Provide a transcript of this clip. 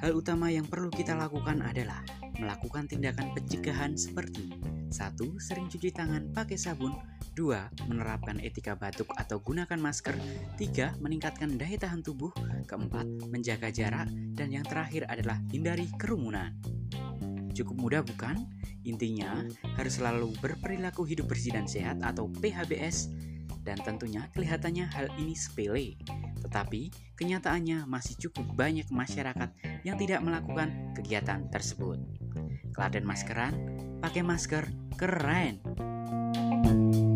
Hal utama yang perlu kita lakukan adalah melakukan tindakan pencegahan seperti 1. Sering cuci tangan pakai sabun 2. Menerapkan etika batuk atau gunakan masker 3. Meningkatkan daya tahan tubuh Keempat, menjaga jarak Dan yang terakhir adalah hindari kerumunan Cukup mudah bukan? Intinya, harus selalu berperilaku hidup bersih dan sehat atau PHBS dan tentunya kelihatannya hal ini sepele. Tetapi kenyataannya masih cukup banyak masyarakat yang tidak melakukan kegiatan tersebut. Keladen maskeran, pakai masker, keren. thank you